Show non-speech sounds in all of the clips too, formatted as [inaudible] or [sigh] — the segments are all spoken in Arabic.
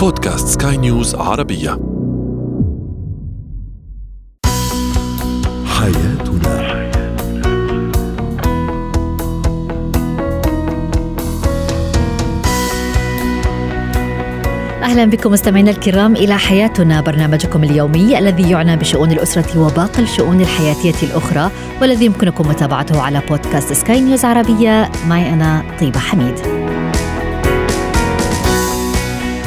بودكاست سكاي نيوز عربية. حياتنا. أهلا بكم مستمعينا الكرام إلى حياتنا برنامجكم اليومي الذي يعنى بشؤون الأسرة وباقي الشؤون الحياتية الأخرى والذي يمكنكم متابعته على بودكاست سكاي نيوز عربية. معي أنا طيبة حميد.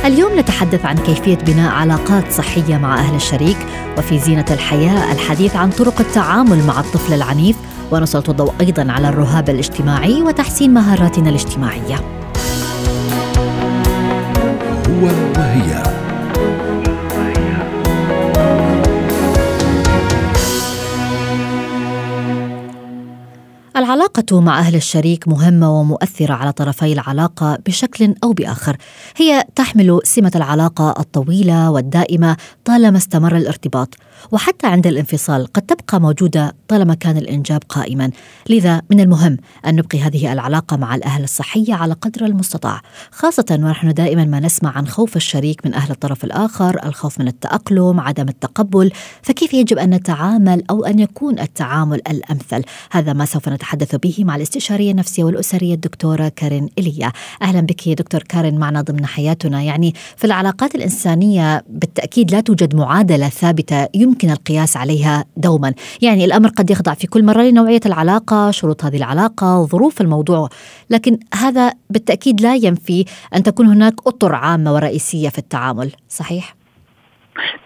اليوم نتحدث عن كيفية بناء علاقات صحية مع أهل الشريك وفي زينة الحياة الحديث عن طرق التعامل مع الطفل العنيف ونسلط الضوء أيضا على الرهاب الاجتماعي وتحسين مهاراتنا الاجتماعية. هو وهي العلاقة مع أهل الشريك مهمة ومؤثرة على طرفي العلاقة بشكل أو بآخر. هي تحمل سمة العلاقة الطويلة والدائمة طالما استمر الارتباط، وحتى عند الانفصال قد تبقى موجودة طالما كان الإنجاب قائما. لذا من المهم أن نبقي هذه العلاقة مع الأهل الصحية على قدر المستطاع، خاصة ونحن دائما ما نسمع عن خوف الشريك من أهل الطرف الآخر، الخوف من التأقلم، عدم التقبل، فكيف يجب أن نتعامل أو أن يكون التعامل الأمثل؟ هذا ما سوف نتحدث به مع الاستشارية النفسية والأسرية الدكتورة كارين إيليا أهلا بك يا دكتور كارين معنا ضمن حياتنا يعني في العلاقات الإنسانية بالتأكيد لا توجد معادلة ثابتة يمكن القياس عليها دوما يعني الأمر قد يخضع في كل مرة لنوعية العلاقة شروط هذه العلاقة ظروف الموضوع لكن هذا بالتأكيد لا ينفي أن تكون هناك أطر عامة ورئيسية في التعامل صحيح؟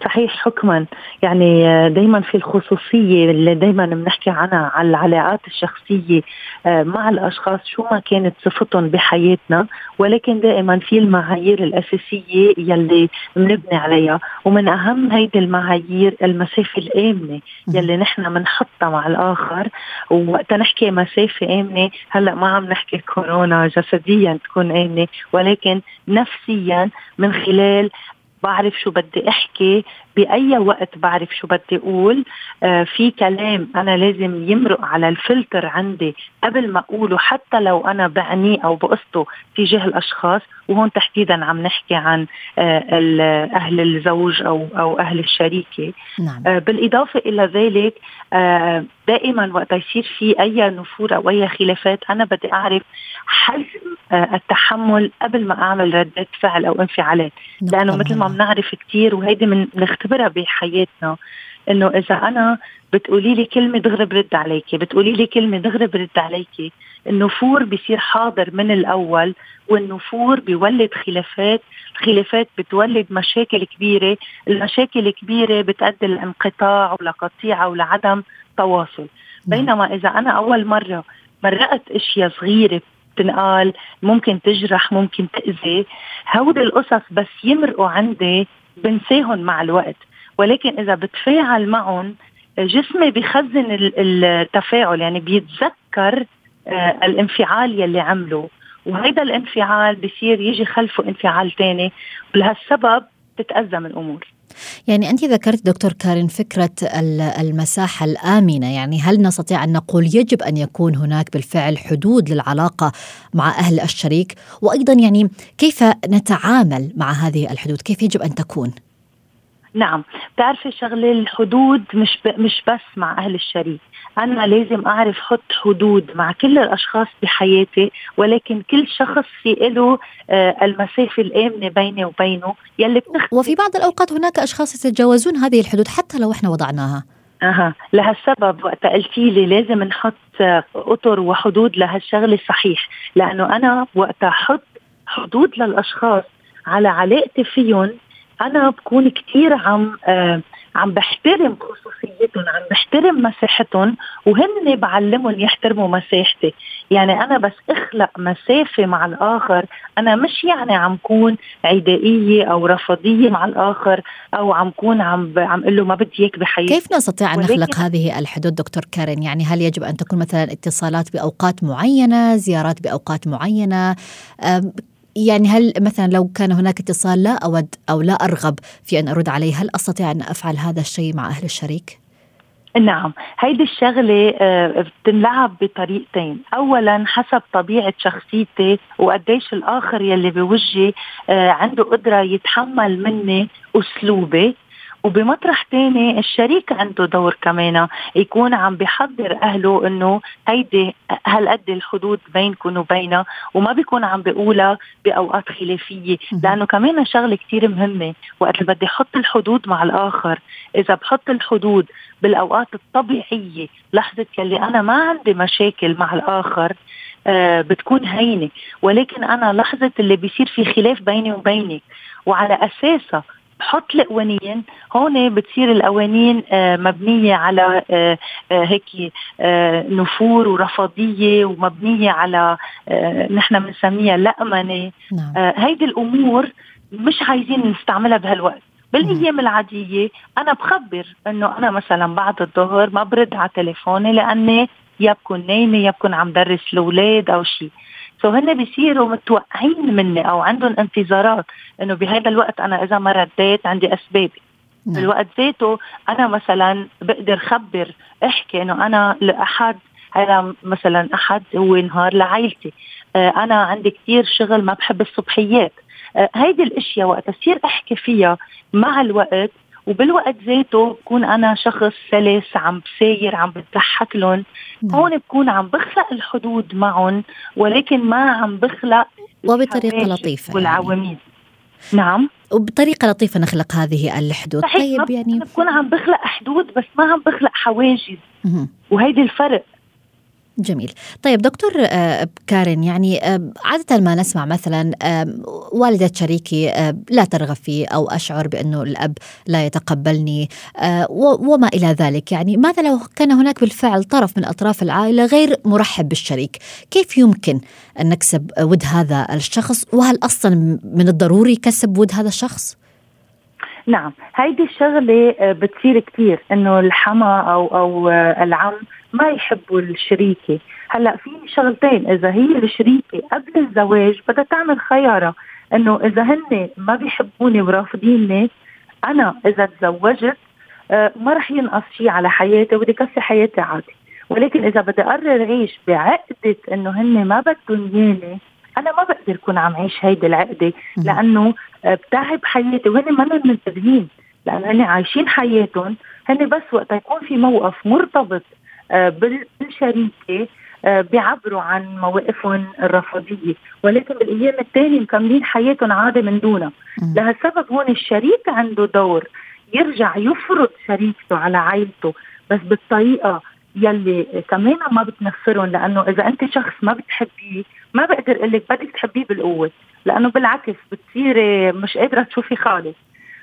صحيح حكما. يعني دائما في الخصوصية اللي دائما بنحكي عنها على العلاقات الشخصية مع الأشخاص شو ما كانت صفتهم بحياتنا ولكن دائما في المعايير الأساسية يلي بنبني عليها. ومن أهم هيدي المعايير المسافة الآمنة يلي نحن بنحطها مع الآخر. ووقتها نحكي مسافة آمنة هلأ ما عم نحكي كورونا جسديا تكون آمنة ولكن نفسيا من خلال بعرف شو بدي أحكي بأي وقت بعرف شو بدي أقول. آه في كلام أنا لازم يمرق على الفلتر عندي قبل ما أقوله حتى لو أنا بعنيه أو بقصده تجاه الأشخاص. وهون تحديدا عم نحكي عن آه أهل الزوج أو أو أهل الشريكة. نعم. آه بالإضافة إلى ذلك آه دائما وقت يصير في أي نفور أو أي خلافات أنا بدي أعرف حجم آه التحمل قبل ما أعمل ردة فعل أو انفعالات. لأنه مثل ما بنعرف كثير وهيدي من نختبرها بحياتنا إنه إذا أنا بتقولي لي كلمة دغري برد عليكي بتقولي لي كلمة دغري برد عليكي النفور بيصير حاضر من الأول والنفور بيولد خلافات الخلافات بتولد مشاكل كبيرة المشاكل الكبيرة بتؤدي لانقطاع ولقطيعة ولعدم تواصل. بينما إذا أنا أول مرة مرقت إشياء صغيرة تنقال ممكن تجرح ممكن تأذي هودي القصص بس يمرقوا عندي بنساهم مع الوقت. ولكن إذا بتفاعل معهم جسمي بخزن التفاعل يعني بيتذكر الانفعال يلي عمله. وهيدا الانفعال بصير يجي خلفه انفعال تاني. ولهالسبب تتأزم الأمور. يعني أنت ذكرت دكتور كارين فكرة المساحة الآمنة. يعني هل نستطيع أن نقول يجب أن يكون هناك بالفعل حدود للعلاقة مع أهل الشريك؟ وأيضا يعني كيف نتعامل مع هذه الحدود؟ كيف يجب أن تكون؟ نعم. بتعرفي شغلة الحدود مش ب... مش بس مع أهل الشريك. أنا لازم أعرف حط حدود مع كل الأشخاص بحياتي ولكن كل شخص في له آه المسافة الآمنة بيني وبينه يلي بتختلف وفي بعض الأوقات هناك أشخاص يتجاوزون هذه الحدود حتى لو إحنا وضعناها. أها. لهالسبب وقت قلتي لي لازم نحط أطر وحدود لهالشغلة صحيح لأنه أنا وقت أحط حدود للأشخاص على علاقتي فيهم أنا بكون كثير عم آه عم بحترم خصوصيتهم عم بحترم مساحتهم وهن بعلمهم يحترموا مساحتي. يعني أنا بس أخلق مسافة مع الآخر أنا مش يعني عم كون عدائية أو رفضيه مع الآخر أو عم كون عم ب... عم أقول له ما بدي إياك بحياتي. كيف نستطيع أن نخلق هذه الحدود دكتور كارين؟ يعني هل يجب أن تكون مثلا اتصالات بأوقات معينة زيارات بأوقات معينة؟ يعني هل مثلا لو كان هناك اتصال لا أود أو لا أرغب في أن أرد عليه هل أستطيع أن أفعل هذا الشيء مع أهل الشريك؟ نعم هيدي الشغلة آه، بتنلعب بطريقتين أولا حسب طبيعة شخصيتي وقديش الآخر يلي بوجهي آه، عنده قدرة يتحمل مني أسلوبي وبمطرح تاني الشريك عنده دور كمان يكون عم بيحضر أهله إنه هيدي هالقد الحدود بينكم وبينها وما بيكون عم بيقولها بأوقات خلافية لأنه كمان شغلة كثير مهمة. وقت اللي بدي أحط الحدود مع الآخر إذا بحط الحدود بالأوقات الطبيعية لحظة يلي أنا ما عندي مشاكل مع الآخر آه بتكون هينة. ولكن أنا لحظة اللي بيصير في خلاف بيني وبينك وعلى أساسها بحط القوانين هون بتصير القوانين آه، مبنية على آه، آه، هيك نفور ورفضية ومبنية على نحن بنسميها لأمنة نعم. هيدي الأمور مش عايزين نستعملها بهالوقت. بالايام العادية أنا بخبر إنه أنا مثلا بعد الظهر ما برد على تليفوني لأني يا بكون نايمة يا بكون عم درس الاولاد أو شيء سو هن بيصيروا متوقعين مني أو عندهم انتظارات إنه بهذا الوقت أنا إذا ما رديت عندي اسبابي نعم. بالوقت ذاته أنا مثلا بقدر خبر أحكي إنه أنا لأحد هذا مثلا أحد هو نهار لعائلتي. آه أنا عندي كثير شغل ما بحب الصبحيات. آه هيدي الأشياء وقت أصير أحكي فيها مع الوقت وبالوقت ذاته بكون أنا شخص سلس عم بساير عم بضحك لهم. هون بكون عم بخلق الحدود معهم ولكن ما عم بخلق وبطريقة لطيفة والعواميد. يعني. نعم. وبطريقة لطيفة نخلق هذه الحدود. طيب يعني بكون عم بخلق حدود بس ما عم بخلق حواجز. وهيدي الفرق. جميل. طيب دكتور آه، كارين يعني آه، عادة ما نسمع مثلا والدة شريكي لا ترغب في أو أشعر بأنه الأب لا يتقبلني وما إلى ذلك. يعني ماذا لو كان هناك بالفعل طرف من أطراف العائلة غير مرحب بالشريك؟ كيف يمكن أن نكسب ود هذا الشخص؟ وهل أصلا من الضروري كسب ود هذا الشخص؟ نعم. هيدي الشغلة آه، بتصير كثير إنه الحما أو أو العم ما يحبوا الشريكة. هلأ في شغلتين إذا هي الشريكة قبل الزواج بدها تعمل خيارة إنه إذا هن ما بيحبوني ورافضيني أنا إذا تزوجت آه، ما رح ينقص شيء على حياتي وبدي كفي حياتي عادي. ولكن إذا بدي أقرر أعيش بعقدة إنه هن ما بدهم اياني أنا ما بقدر اكون عم عيش هيدي العقدة. لأنه آه، بتعب حياتي وهن ما منتبهين. لأنه هن عايشين حياتهم هن بس وقت يكون في موقف مرتبط بالشريكة آه، بيعبروا عن مواقفهم الرفضية. ولكن بالأيام الثانية مكملين حياتهم عادي من دونها. لهالسبب هون الشريك عنده دور يرجع يفرض شريكته على عائلته بس بالطريقة يلي كمان ما بتنفرهم لأنه إذا أنت شخص ما بتحبيه ما بقدر أقول لك بدك تحبيه بالقوة. لأنه بالعكس بتصيري مش قادرة تشوفي خالص.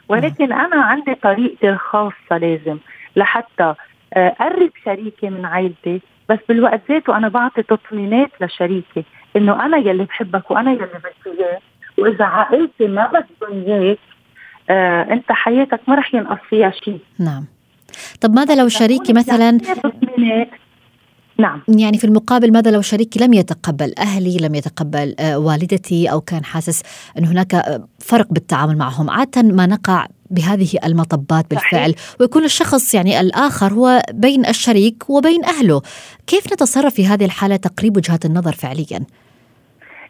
ولكن أنا عندي طريقتي الخاصة لازم لحتى قرب شريكي من عائلتي بس بالوقت ذاته أنا بعطي تطمينات لشريكي إنه أنا يلي بحبك وأنا يلي بدي اياه وإذا عائلتي ما بدهم إياك آه أنت حياتك ما رح ينقص فيها شيء نعم. طب ماذا لو شريكي مثلا نعم يعني في المقابل ماذا لو شريكي لم يتقبل أهلي لم يتقبل آه، والدتي أو كان حاسس أن هناك آه، فرق بالتعامل معهم عادة ما نقع بهذه المطبات بالفعل صحيح. ويكون الشخص يعني الآخر هو بين الشريك وبين أهله كيف نتصرف في هذه الحالة تقريب وجهات النظر فعليا؟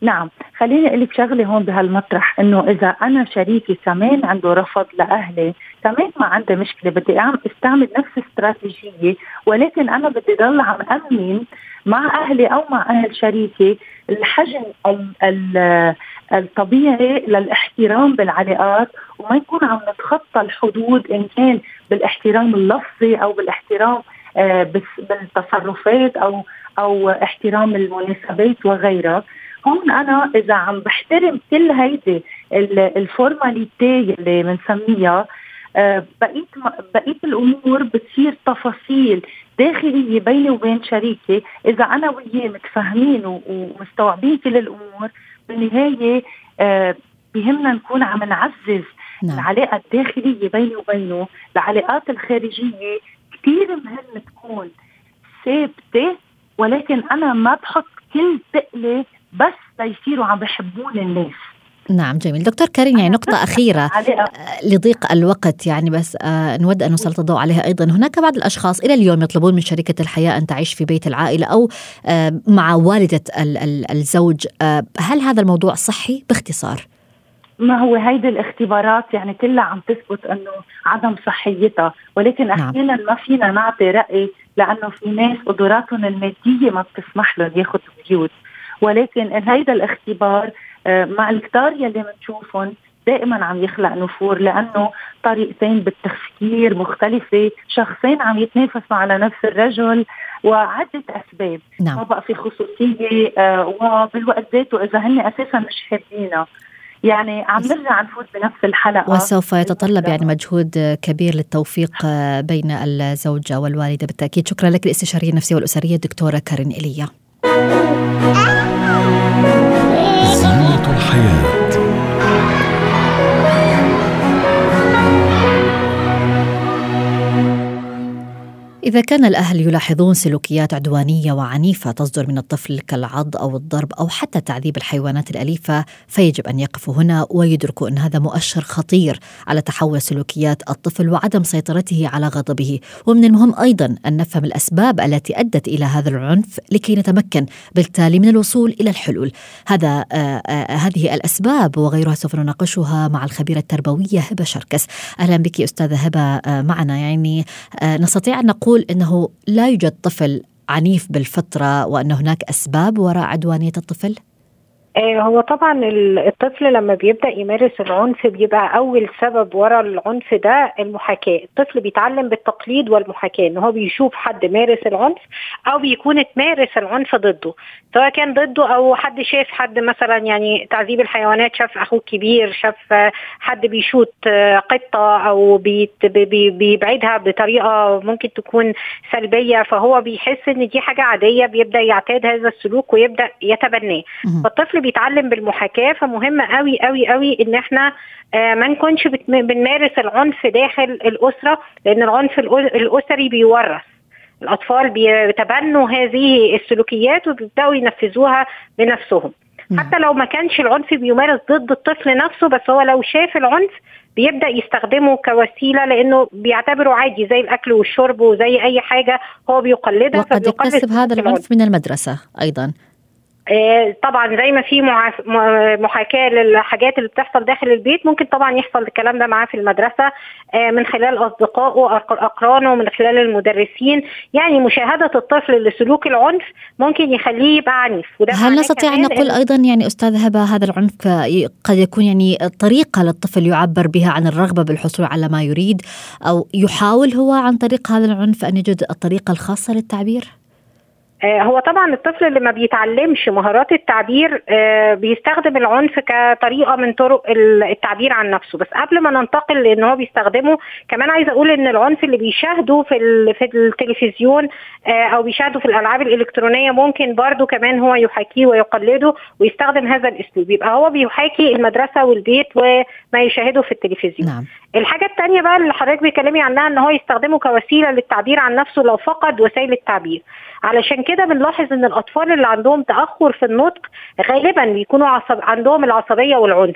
نعم خليني أقول لك شغلة هون بهالمطرح إنه إذا أنا شريكي كمان عنده رفض لأهلي كمان ما عندي مشكلة بدي استعمل نفس الاستراتيجيه ولكن أنا بدي ضل عم امن مع أهلي أو مع أهل شريكي الحجم ال ال الطبيعي للاحترام بالعلاقات وما يكون عم نتخطى الحدود إن كان بالاحترام اللفظي أو بالاحترام آه بالتصرفات أو أو احترام المناسبات وغيرها. هون أنا إذا عم بحترم كل هيدي الفورماليتي اللي بنسميها آه، بقيت بقيت الأمور بتصير تفاصيل داخلية بيني وبين شريكي إذا أنا وياه متفاهمين ومستوعبين كل الأمور بالنهاية آه، بهمنا نكون عم نعزز نعم. العلاقه الداخلية بيني وبينه العلاقات الخارجية كثير مهم تكون ثابتة ولكن أنا ما بحط كل ثقلي بس ليصيروا عم بحبون الناس. نعم جميل. دكتور كريم يعني نقطة أخيرة لضيق الوقت يعني بس آه نود أن نسلط الضوء عليها أيضا. هناك بعض الأشخاص إلى اليوم يطلبون من شركة الحياة أن تعيش في بيت العائلة أو آه مع والدة الزوج. آه هل هذا الموضوع صحي باختصار؟ ما هو هيدي الاختبارات يعني كلها عم تثبت إنه عدم صحيتها. ولكن نعم. أحيانا ما فينا نعطي رأي لأنه في ناس قدراتهم المادية ما بتسمح لهم ياخذوا بيوت. ولكن هيدا الاختبار آه، مع الكتار يلي بنشوفهم دائما عم يخلق نفور لأنه طريقتين بالتفكير مختلفة، شخصين عم يتنافسوا على نفس الرجل وعدة أسباب، نعم. ما بقى في خصوصية آه، وبالوقت ذاته إذا هن أساسا مش حابينها. يعني عم نرجع نفوت بنفس الحلقة. وسوف يتطلب يعني مجهود كبير للتوفيق آه، بين الزوجة والوالدة بالتأكيد. شكرا لك الاستشاريه النفسية والأسرية الدكتورة كارين ايليا [laughs] زينة إذا كان الأهل يلاحظون سلوكيات عدوانية وعنيفة تصدر من الطفل كالعض أو الضرب أو حتى تعذيب الحيوانات الأليفة فيجب أن يقفوا هنا ويدركوا أن هذا مؤشر خطير على تحول سلوكيات الطفل وعدم سيطرته على غضبه. ومن المهم أيضا أن نفهم الأسباب التي أدت إلى هذا العنف لكي نتمكن بالتالي من الوصول إلى الحلول. هذا آه آه هذه الأسباب وغيرها سوف نناقشها مع الخبيرة التربوية هبة شركس. أهلا بك أستاذة هبة آه معنا. يعني نستطيع أن نقول يقول إنه لا يوجد طفل عنيف بالفطرة وأن هناك أسباب وراء عدوانية الطفل؟ آه، هو طبعا الطفل لما بيبدأ يمارس العنف بيبقى أول سبب ورا العنف ده المحاكاة. الطفل بيتعلم بالتقليد والمحاكاة إن هو بيشوف حد مارس العنف أو بيكون اتمارس العنف ضده سواء كان ضده أو حد شاف حد مثلا يعني تعذيب الحيوانات شاف أخوه كبير شاف حد بيشوت قطة أو بيبعدها بطريقة ممكن تكون سلبية فهو بيحس إن دي حاجة عادية بيبدأ يعتاد هذا السلوك ويبدأ يتبناه. فالطفل بيتعلم بالمحاكاة فمهم قوي قوي قوي إن إحنا آه، ما نكونش بنمارس العنف داخل الأسرة لأن العنف الأسري بيورث. الأطفال بيتبنوا هذه السلوكيات وبيبدأوا ينفذوها بنفسهم. حتى لو ما كانش العنف بيمارس ضد الطفل نفسه بس هو لو شاف العنف بيبدأ يستخدمه كوسيلة لأنه بيعتبره عادي زي الأكل والشرب وزي أي حاجة هو بيقلدها وقد يكتسب هذا العنف من المدرسة أيضا. طبعا زي ما في محاكاة للحاجات اللي بتحصل داخل البيت ممكن طبعا يحصل الكلام ده معاه في المدرسة آه، من خلال أصدقائه أقرانه من خلال المدرسين يعني مشاهدة الطفل لسلوك العنف ممكن يخليه يبقى عنيف وده هل نستطيع أن نقول أيضا يعني أستاذ هبة هذا العنف قد يكون يعني طريقة للطفل يعبر بها عن الرغبة بالحصول على ما يريد أو يحاول هو عن طريق هذا العنف أن يجد الطريقة الخاصة للتعبير؟ آه، هو طبعا الطفل اللي ما بيتعلمش مهارات التعبير آه، بيستخدم العنف كطريقة من طرق التعبير عن نفسه. بس قبل ما ننتقل لإن هو بيستخدمه كمان عايزه أقول إن العنف اللي بيشاهده في في التلفزيون آه، أو بيشاهده في الألعاب الإلكترونية ممكن برضه كمان هو يحاكيه ويقلده ويستخدم هذا الأسلوب. يبقى هو بيحاكي المدرسة والبيت وما يشاهده في التلفزيون. نعم. الحاجة الثانية بقى اللي حضرتك بتكلمي عنها إن هو يستخدمه كوسيلة للتعبير عن نفسه لو فقد وسائل التعبير. علشان كده بنلاحظ إن الأطفال اللي عندهم تأخر في النطق غالبا بيكونوا عصب عندهم العصبية والعنف.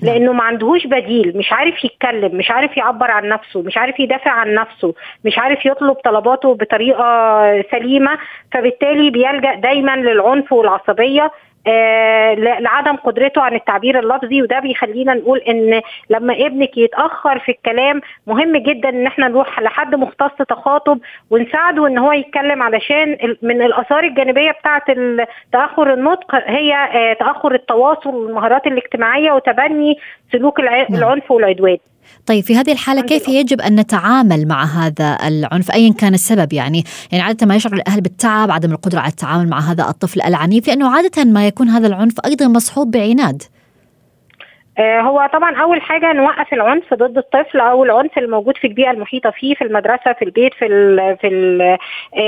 لأنه ما عندهوش بديل مش عارف يتكلم مش عارف يعبر عن نفسه مش عارف يدافع عن نفسه مش عارف يطلب طلباته بطريقة سليمة فبالتالي بيلجأ دايما للعنف والعصبية لعدم قدرته عن التعبير اللفظي وده بيخلينا نقول إن لما ابنك يتأخر في الكلام مهم جدا إن إحنا نروح لحد مختص تخاطب ونساعده إن هو يتكلم علشان من الآثار الجانبية بتاعة تأخر النطق هي آه تأخر التواصل والمهارات الاجتماعية وتبني سلوك نعم. العنف والعدوان طيب في هذه الحالة كيف يجب أن نتعامل مع هذا العنف؟ أيا كان السبب يعني يعني عادة ما يشعر الأهل بالتعب عدم القدرة على التعامل مع هذا الطفل العنيف لأنه عادة ما يكون هذا العنف أيضا مصحوب بعناد. هو طبعا أول حاجة نوقف العنف ضد الطفل أو العنف الموجود في البيئة المحيطة فيه في المدرسة في البيت في في ال آه،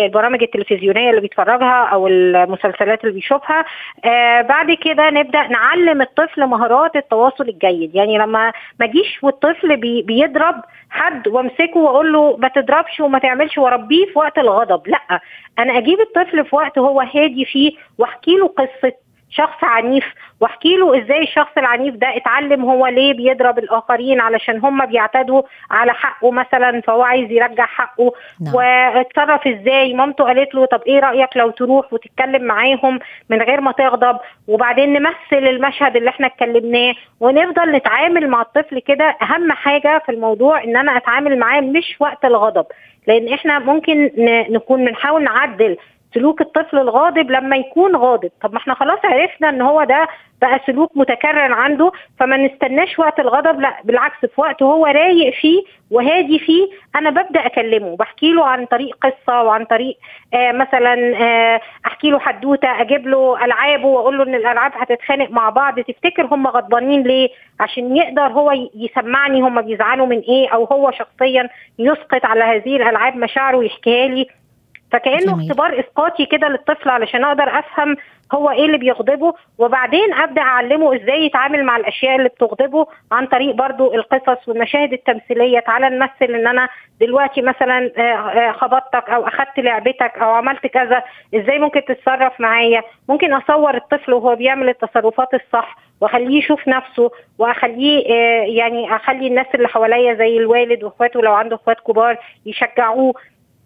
البرامج التلفزيونية اللي بيتفرجها أو المسلسلات اللي بيشوفها. آه، بعد كده نبدأ نعلم الطفل مهارات التواصل الجيد. يعني لما ما اجيش والطفل بي بيضرب حد وامسكه وأقول له ما تضربش وما تعملش واربيه في وقت الغضب لأ أنا أجيب الطفل في وقت هو هادي فيه وأحكي له قصة شخص عنيف. واحكي له إزاي الشخص العنيف ده اتعلم هو ليه بيضرب الآخرين علشان هم بيعتدوا على حقه مثلا فهو عايز يرجع حقه. نعم. واتصرف إزاي؟ مامته قالت له طب إيه رأيك لو تروح وتتكلم معاهم من غير ما تغضب؟ وبعدين نمثل المشهد اللي إحنا اتكلمناه ونفضل نتعامل مع الطفل كده. أهم حاجة في الموضوع إن أنا أتعامل معاه مش وقت الغضب. لأن إحنا ممكن نكون بنحاول نعدل سلوك الطفل الغاضب لما يكون غاضب. طب ما إحنا خلاص عرفنا ان هو ده بقى سلوك متكرر عنده فما نستناش وقت الغضب لا بالعكس في وقت هو رايق فيه وهادي فيه أنا ببدأ أكلمه. بحكي له عن طريق قصة وعن طريق آه مثلا آه أحكي له حدوتة أجيب له العابه وأقول له إن الألعاب هتتخانق مع بعض. تفتكر هم غضبانين ليه؟ عشان يقدر هو يسمعني هم بيزعلوا من إيه أو هو شخصيا يسقط على هذه الألعاب مشاعره ويحكيها لي. فكأنه جميل. اختبار إسقاطي كده للطفل علشان أقدر أفهم هو إيه اللي بيغضبه وبعدين أبدأ أعلمه إزاي يتعامل مع الأشياء اللي بتغضبه عن طريق برضو القصص والمشاهد التمثيلية. تعالى نمثل إن أنا دلوقتي مثلا آه، آه، خبطتك أو أخدت لعبتك أو عملت كذا إزاي ممكن تتصرف معايا؟ ممكن أصور الطفل وهو بيعمل التصرفات الصح وأخليه يشوف نفسه وأخليه آه، يعني أخلي الناس اللي حواليا زي الوالد وإخواته لو عنده إخوات كبار يشجعوه.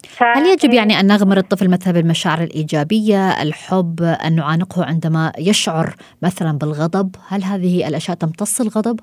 ف- هل يجب يعني أن نغمر الطفل مثلا بالمشاعر الإيجابية الحب أن نعانقه عندما يشعر مثلا بالغضب هل هذه الأشياء تمتص الغضب؟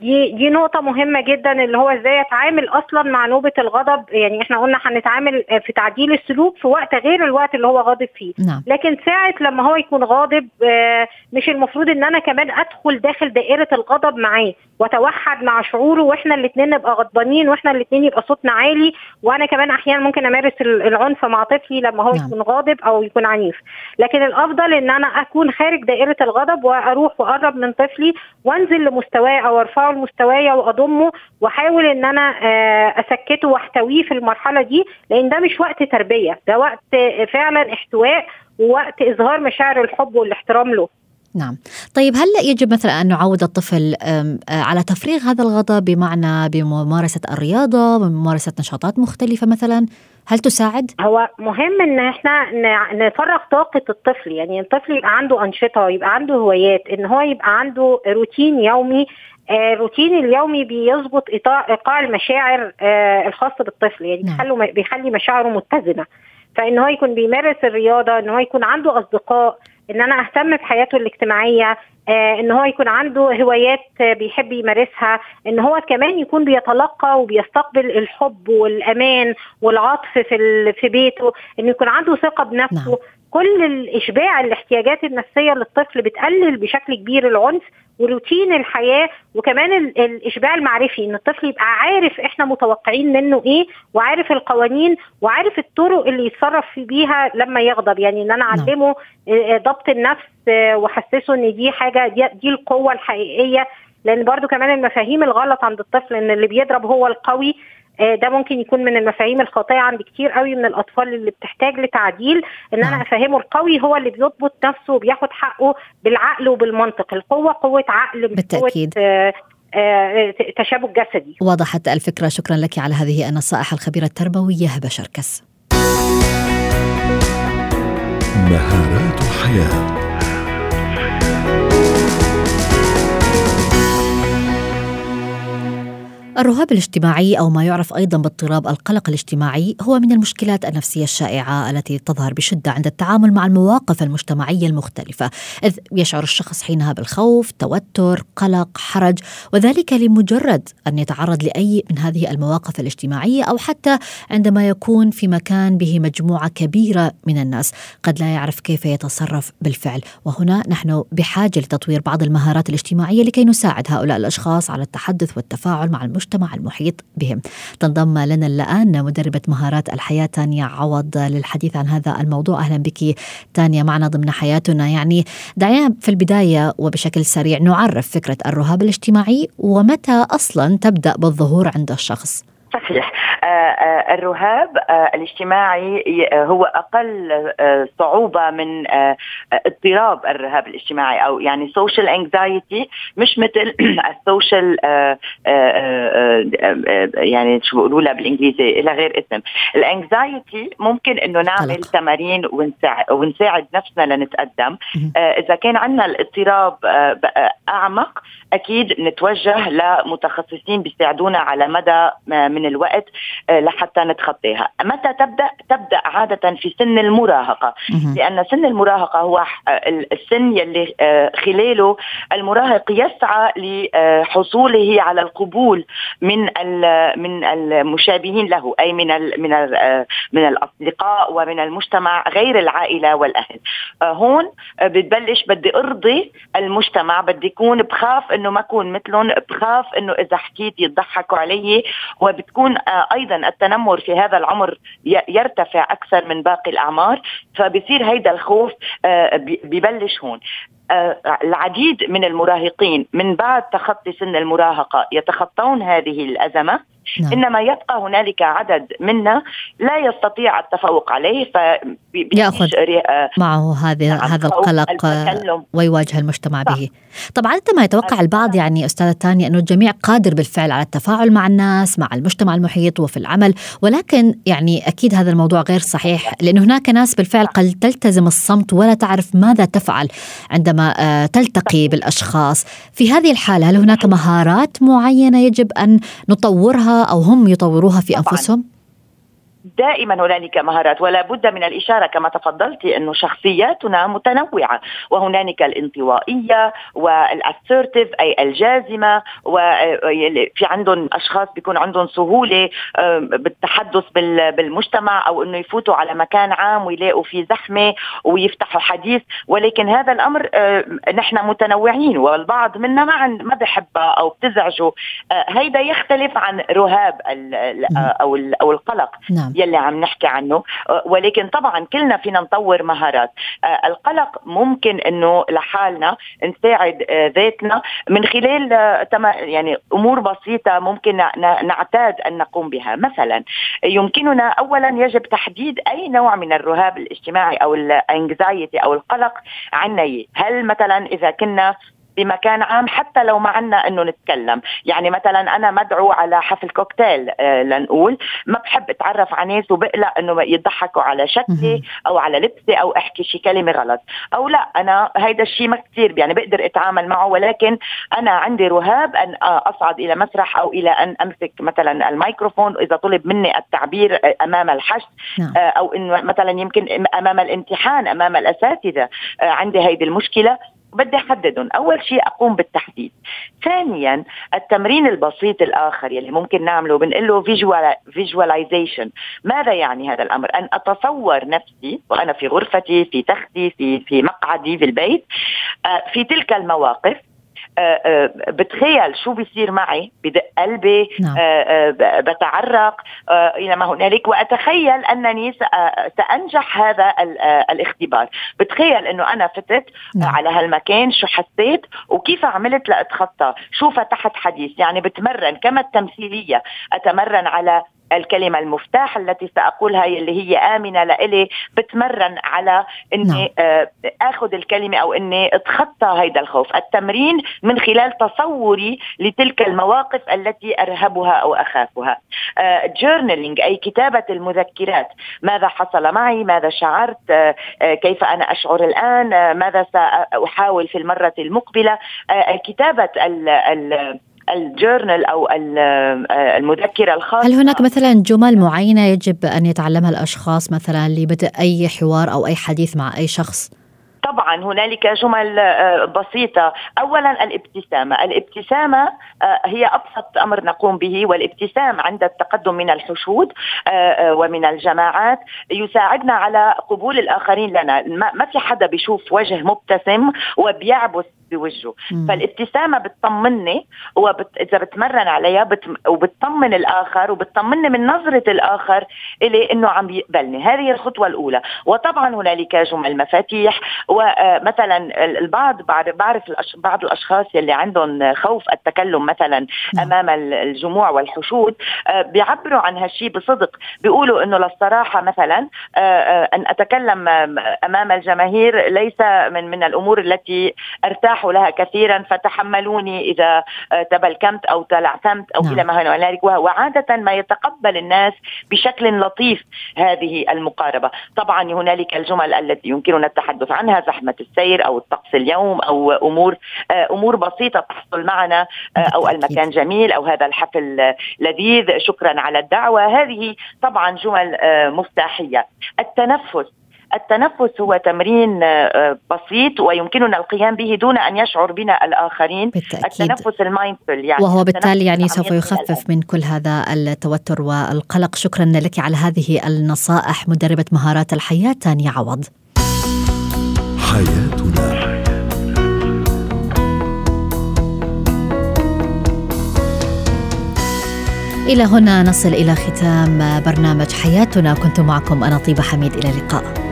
دي دي نقطة مهمة جدا اللي هو إزاي اتعامل أصلا مع نوبة الغضب. يعني إحنا قلنا هنتعامل في تعديل السلوك في وقت غير الوقت اللي هو غاضب فيه. نعم. لكن ساعة لما هو يكون غاضب آه، مش المفروض إن أنا كمان أدخل داخل دائرة الغضب معاه وأتوحد مع شعوره وإحنا الاتنين نبقى غضبانين وإحنا الاتنين يبقى صوتنا عالي. وأنا كمان أحيانا ممكن أمارس ال- العنف مع طفلي لما هو نعم. يكون غاضب أو يكون عنيف. لكن الأفضل إن أنا أكون خارج دائرة الغضب وأروح وأقرب من طفلي وأنزل لمستواه أو أرفعه لمستوايا وأضمه وأحاول إن أنا آه، أسكته وأحتويه في المرحلة دي لأن ده مش وقت تربية ده وقت آه، فعلا احتواء ووقت إظهار مشاعر الحب والاحترام له. نعم. طيب هل يجب مثلا أن نعود الطفل آه، على تفريغ هذا الغضب بمعنى بممارسة الرياضة بممارسة نشاطات مختلفة مثلا؟ هل تساعد؟ هو مهم إن إحنا نفرغ طاقة الطفل يعني الطفل يبقى عنده أنشطة يبقى عنده هوايات إن هو يبقى عنده روتين يومي الروتين اليومي بيظبط إيقاع المشاعر آه، الخاصة بالطفل يعني نعم. بيخلي بيخلي مشاعره متزنة فإن هو يكون بيمارس الرياضة إن هو يكون عنده أصدقاء إن أنا أهتم بحياته الاجتماعية آه، إن هو يكون عنده هوايات آه، بيحب يمارسها إن هو كمان يكون بيتلقى وبيستقبل الحب والأمان والعطف في في بيته انه يكون عنده ثقة بنفسه نعم. كل الإشباع الاحتياجات النفسية للطفل بتقلل بشكل كبير العنف وروتين الحياة وكمان ال- الإشباع المعرفي إن الطفل يبقى عارف إحنا متوقعين منه إيه وعارف القوانين وعارف الطرق اللي يتصرف بيها لما يغضب يعني إن أنا نعم. أعلمه آه، ضبط النفس آه، واحسسه إن دي حاجة دي, دي القوة الحقيقية لأن برضو كمان المفاهيم الغلط عند الطفل إن اللي بيضرب هو القوي آه، ده ممكن يكون من المفاهيم الخاطئة عند كتير قوي من الأطفال اللي بتحتاج لتعديل إن نعم. أنا أفهمه القوي هو اللي بيضبط نفسه وبياخد حقه بالعقل وبالمنطق. القوة قوة عقل مش بالتأكيد. قوه آه، آه، تشابك جسدي. وضحت الفكرة شكرا لك على هذه النصائح الخبيرة التربوية هبة شركس. مهارات حياه الرهاب الاجتماعي أو ما يعرف أيضا باضطراب القلق الاجتماعي هو من المشكلات النفسية الشائعة التي تظهر بشدة عند التعامل مع المواقف المجتمعية المختلفة، إذ يشعر الشخص حينها بالخوف، توتر، قلق، حرج، وذلك لمجرد أن يتعرض لأي من هذه المواقف الاجتماعية أو حتى عندما يكون في مكان به مجموعة كبيرة من الناس، قد لا يعرف كيف يتصرف بالفعل، وهنا نحن بحاجة لتطوير بعض المهارات الاجتماعية لكي نساعد هؤلاء الأشخاص على التحدث والتفاعل مع المجتمع. المحيط بهم. تنضم لنا الآن مدربة مهارات الحياة تانيا عوض للحديث عن هذا الموضوع، أهلا بك تانيا معنا ضمن حياتنا، يعني دعينا في البداية وبشكل سريع نعرف فكرة الرهاب الاجتماعي ومتى أصلا تبدأ بالظهور عند الشخص. صحيح الرهاب الاجتماعي هو أقل صعوبة من اضطراب الرهاب الاجتماعي أو يعني سوشيال انكزايتي مش مثل [clears throat] ال social يعني شو بيقولوا لها بالإنجليزي لها غير اسم. ال anxiety ممكن إنه نعمل. تمارين ونساعد نفسنا لنتقدم. إذا كان عندنا الاضطراب أعمق أكيد نتوجه لمتخصصين بيساعدونا على مدى من الوقت. لحتى نتخطيها. متى تبدأ؟ تبدأ عادة في سن المراهقة. لأن سن المراهقة هو السن يلي خلاله المراهق يسعى لحصوله على القبول من من المشابهين له أي من من من الأصدقاء ومن المجتمع غير العائلة والأهل. هون بتبلش بدي أرضي المجتمع بدي يكون بخاف إنه ما أكون مثلهم بخاف إنه إذا حكيت يضحكوا علي وبتكون أيضا التنمر في هذا العمر يرتفع أكثر من باقي الأعمار فبصير هيدا الخوف ببلش هون العديد من المراهقين من بعد تخطي سن المراهقة يتخطون هذه الأزمة نعم. إنما يبقى هنالك عدد منا لا يستطيع التفوق عليه فياخذ معه هذا نعم هذا القلق ويواجه المجتمع صح. به طبعا عندما يتوقع البعض يعني أستاذة تانية إنه الجميع قادر بالفعل على التفاعل مع الناس مع المجتمع المحيط وفي العمل. ولكن يعني أكيد هذا الموضوع غير صحيح لأنه هناك ناس بالفعل قد تلتزم الصمت ولا تعرف ماذا تفعل عندما تلتقي بالأشخاص. في هذه الحالة هل هناك مهارات معينة يجب أن نطورها أو هم يطوروها في أنفسهم؟ دائما هنالك مهارات ولا بد من الإشارة كما تفضلتي أنه شخصياتنا متنوعة وهنالك الانطوائية والاسرتيف أي الجازمة وفي عندهم أشخاص بيكون عندهم سهولة بالتحدث بالمجتمع أو أنه يفوتوا على مكان عام ويلاقوا فيه زحمة ويفتحوا حديث. ولكن هذا الأمر نحن متنوعين والبعض منا ما ما بحبها أو بتزعجه. هيدا يختلف عن رهاب أو أو القلق. نعم. يلي عم نحكي عنه. ولكن طبعا كلنا فينا نطور مهارات. القلق ممكن إنه لحالنا نساعد ذاتنا. من خلال يعني أمور بسيطة ممكن نعتاد أن نقوم بها. مثلا يمكننا اولا يجب تحديد أي نوع من الرهاب الاجتماعي أو الانكزايتي أو القلق عنا هل مثلا إذا كنا بمكان عام حتى لو ما عنا إنه نتكلم. يعني مثلا أنا مدعو على حفل كوكتيل آه لنقول ما بحب أتعرف على ناس وبقلق إنه يضحكوا على شكلي أو على لبسي أو أحكي شي كلمة غلط. أو لا أنا هيدا الشيء ما كثير يعني بقدر أتعامل معه ولكن أنا عندي رهاب أن أصعد إلى مسرح أو إلى أن أمسك مثلا الميكروفون إذا طلب مني التعبير أمام الحشد نعم. آه أو إنه مثلا يمكن أمام الامتحان أمام الأساتذة. آه عندي هيدي المشكلة. بدي أحددهم. أول شيء أقوم بالتحديد. ثانيا التمرين البسيط الآخر يلي ممكن نعمله بنقول له فيجواليزيشن ماذا يعني هذا الأمر؟ أن أتصور نفسي وأنا في غرفتي في تختي في في مقعدي في البيت آه، في تلك المواقف بتخيل شو بيصير معي بدق قلبي نعم. آه، بتعرق إلى ما هنالك. وأتخيل أنني سأنجح هذا الاختبار. بتخيل إنه أنا فتت نعم. على هالمكان شو حسيت وكيف عملت لأتخطى. شو فتحت حديث؟ يعني بتمرن كما التمثيلية. أتمرن على الكلمة المفتاح التي سأقولها اللي هي آمنة لإلي بتمرن على إني نعم. آخذ الكلمة أو إني أتخطى هيدا الخوف. التمرين من خلال تصوري لتلك المواقف التي أرهبها أو أخافها. جورنالينج أي كتابة المذكرات. ماذا حصل معي؟ ماذا شعرت؟ كيف أنا أشعر الآن؟ ماذا سأحاول في المرة المقبلة؟ كتابة ال ال الجورنال أو المذكرة الخاصة. هل هناك مثلا جمل معينة يجب أن يتعلمها الأشخاص مثلا لبدء أي حوار أو أي حديث مع أي شخص؟ طبعا هنالك جمل آه، بسيطة. أولا الابتسامة. الابتسامة آه، هي أبسط أمر نقوم به والابتسام عند التقدم من الحشود آه، ومن الجماعات يساعدنا على قبول الآخرين لنا. ما في حدا بيشوف وجه مبتسم وبيعبس بوجهه. فالابتسامة بتطمني وبت... إذا بتمرن عليها بت... وبتطمن الآخر وبتطمني من نظرة الآخر إلي إنه عم يقبلني. هذه الخطوة الأولى. وطبعا هنالك جمل مفاتيح ومثلا البعض بعرف بعض الأشخاص يلي عندهم خوف التكلم مثلا. أمام الجموع والحشود آه، بيعبروا عن هالشيء بصدق. بيقولوا إنه للصراحة مثلا آه، آه، أن أتكلم أمام الجماهير ليس من من الأمور التي أرتاح لها كثيرا فتحملوني إذا تبلكمت أو تلعثمت أو نعم. إلى ما هنالك وعادة ما يتقبل الناس بشكل لطيف هذه المقاربة. طبعا هنالك الجمل التي يمكننا التحدث عنها زحمة السير أو الطقس اليوم أو أمور أمور بسيطة تحصل معنا أو المكان جميل أو هذا الحفل لذيذ. شكرا على الدعوة. هذه طبعا جمل مفتاحية. التنفس. التنفس هو تمرين آه، بسيط ويمكننا القيام به دون أن يشعر بنا الآخرين. بالتأكيد. التنفس المايندفول يعني وهو بالتالي يعني سوف يخفف من كل هذا التوتر والقلق. شكرا لك على هذه النصائح مدربة مهارات الحياة تانيا عوض. حياتنا. إلى هنا نصل إلى ختام برنامج حياتنا. كنت معكم أنا طيبة حميد. إلى اللقاء.